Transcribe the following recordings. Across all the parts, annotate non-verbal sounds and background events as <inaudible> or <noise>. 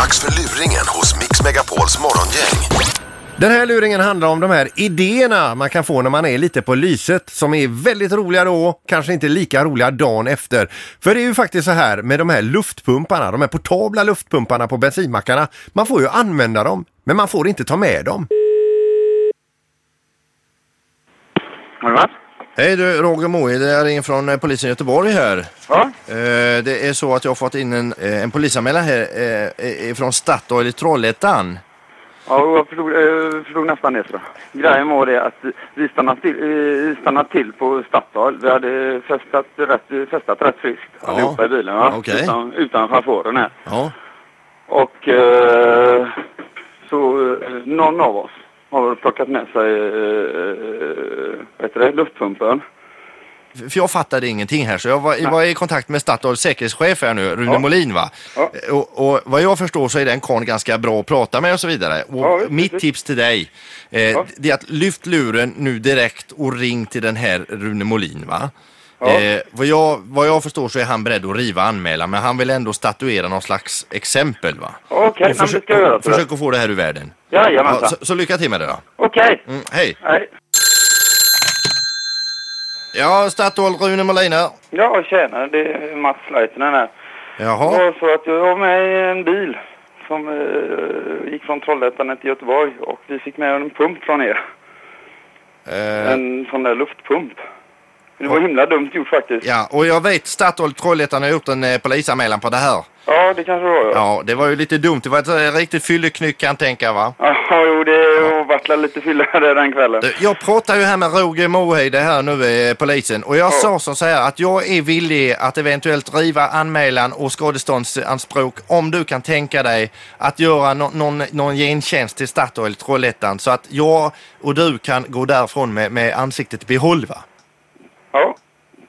Dags för luringen hos Mix Megapols morgongäng. Den här luringen handlar om de här idéerna man kan få när man är lite på lyset som är väldigt roliga då, kanske inte lika roliga dagen efter. För det är ju faktiskt så här med de här luftpumparna, de här portabla luftpumparna på bensinmackarna. Man får ju använda dem, men man får inte ta med dem. Alright. Hej du, Roger Moe, det är ringer från eh, polisen i Göteborg här. Ja. Eh, det är så att jag har fått in en, eh, en polisanmälan här från Statoil i Trollhättan. Ja, jag förstod, eh, förstod nästan det. Så. Grejen var det att vi stannade till, vi stannade till på Statoil. Vi hade festat rätt, festat rätt friskt Ja. allihopa i bilen. Va? Okej. Utan, utan fanfaren här. Ja. Och eh, så någon av oss har plockat med sig eh, heter det, luftpumpen. För jag fattade ingenting här så jag var, jag var i kontakt med Statoils säkerhetschef här nu, Rune Ja. Molin va? Ja. Och, och vad jag förstår så är den karln ganska bra att prata med och så vidare. Och Ja, mitt visst. tips till dig, eh, det är att lyft luren nu direkt och ring till den här Rune Molin va? Eh, vad, jag, vad jag förstår så är han beredd att riva anmälan men han vill ändå statuera någon slags exempel va? Okej, men det försök, försök att få det här ur världen. Ja, så, så lycka till med det då. Okej. Mm, hej! Nej. Ja, Statoil, Rune Molin här. Ja, tjena. Det är Mats Leitinen här. Det Jaha. var så att jag var med i en bil som eh, gick från Trollhättan till Göteborg och vi fick med en pump från er. Eh, En sån där luftpump. Det var himla dumt gjort faktiskt. Ja, och jag vet Statoil Trollhättan har gjort en eh, polisanmälan på det här. Ja, det kanske det var. Ja, Ja, det var ju lite dumt. Det var ett eh, riktigt fylleknyck kan jag tänka va? ja jo, det varit lite fylla <laughs> där den kvällen. Du, Jag pratar ju här med Roger Moheide här nu, eh, polisen. Och jag sa som så här att jag är villig att eventuellt riva anmälan och skadeståndsanspråk om du kan tänka dig att göra no någon, någon gentjänst till Statoil Trollhättan så att jag och du kan gå därifrån med, med ansiktet i behåll va? Ja.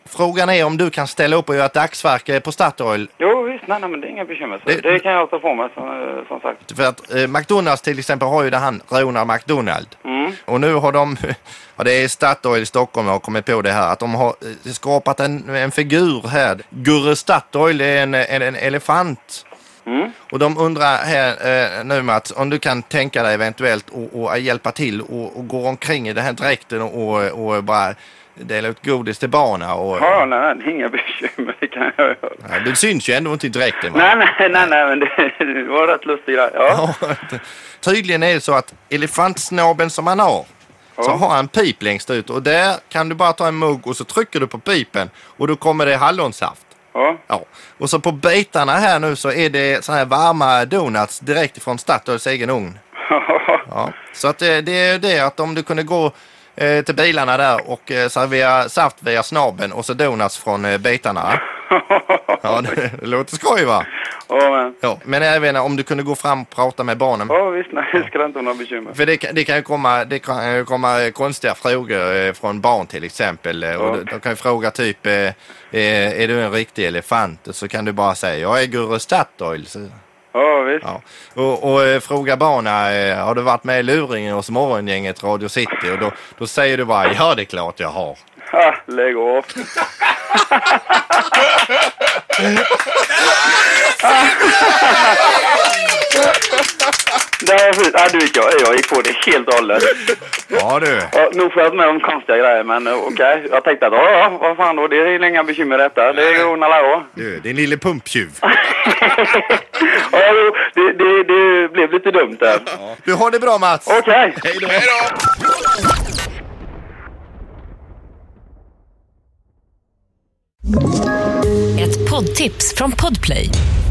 Frågan är om du kan ställa upp och göra ett dagsverke på Statoil Jo, visst. Nej, nej, men det är inga bekymmer. Så Det- det... kan jag ta på mig som, eh, som sagt. För att eh, McDonalds till exempel har ju det han rånar McDonald. Mm. Och nu har de, <laughs> ja, det är Statoil i Stockholm har kommit på det här, att de har eh, skapat en, en figur här. Gurre Statoil är en, en, en elefant. Mm. Och de undrar här eh, nu Mats, om du kan tänka dig eventuellt och, och hjälpa till och, och gå omkring i den här dräkten och, och bara dela ut godis till barnen. Och, Ja, nej, det är inga bekymmer. Det kan jag göra. Ja, det syns ju ändå inte i dräkten va? Nej, nej, nej, nej, men det, det var rätt lustigt. Ja. ja. Tydligen är det så att elefantsnabeln som han har, så Ja. har han en pip längst ut och där kan du bara ta en mugg och så trycker du på pipen och då kommer det hallonsaft. ja. Ja. Och så på bitarna här nu så är det såna här varma donuts direkt ifrån Statoils egen ugn. Ja. Så att det, det är det att om du kunde gå eh, till bilarna där och eh, servera saft via snabeln och så donuts från eh, bitarna. <laughs> Ja, det, det <laughs> låter skoj va? ja, men, Ja. Men även om du kunde gå fram och prata med barnen. ja, visst. Nej, det ska inte vara några bekymmer. För det, kan- det kan ju komma, det kan ju komma konstiga frågor eh, från barn till exempel. eh, Och Ja. de, de kan ju fråga typ, eh, eh, är du en riktig elefant? Och så kan du bara säga, jag är Gurre Statoil. Så, Ja, visst. ja. Och, och eh, fråga barnen, eh, har du varit med i luringen hos morgongänget Radio City? Och då, då säger du bara, ja det är klart jag har. Ha, lägg av. <laughs> Det var fint. Ja, du vet, jag, jag gick på det helt och hållet. Ja du. Ja, nog får jag med om konstiga grejer, men eh, okej. Jag tänkte att ja, ja, vad fan då, det är inga bekymmer detta. Det ordnar alla jag. Du, din lille pumptjuv. <laughs> Ja, det, det, det blev lite dumt där. Du har det bra Mats. Okej. Hej då. Ett poddtips från Podplay.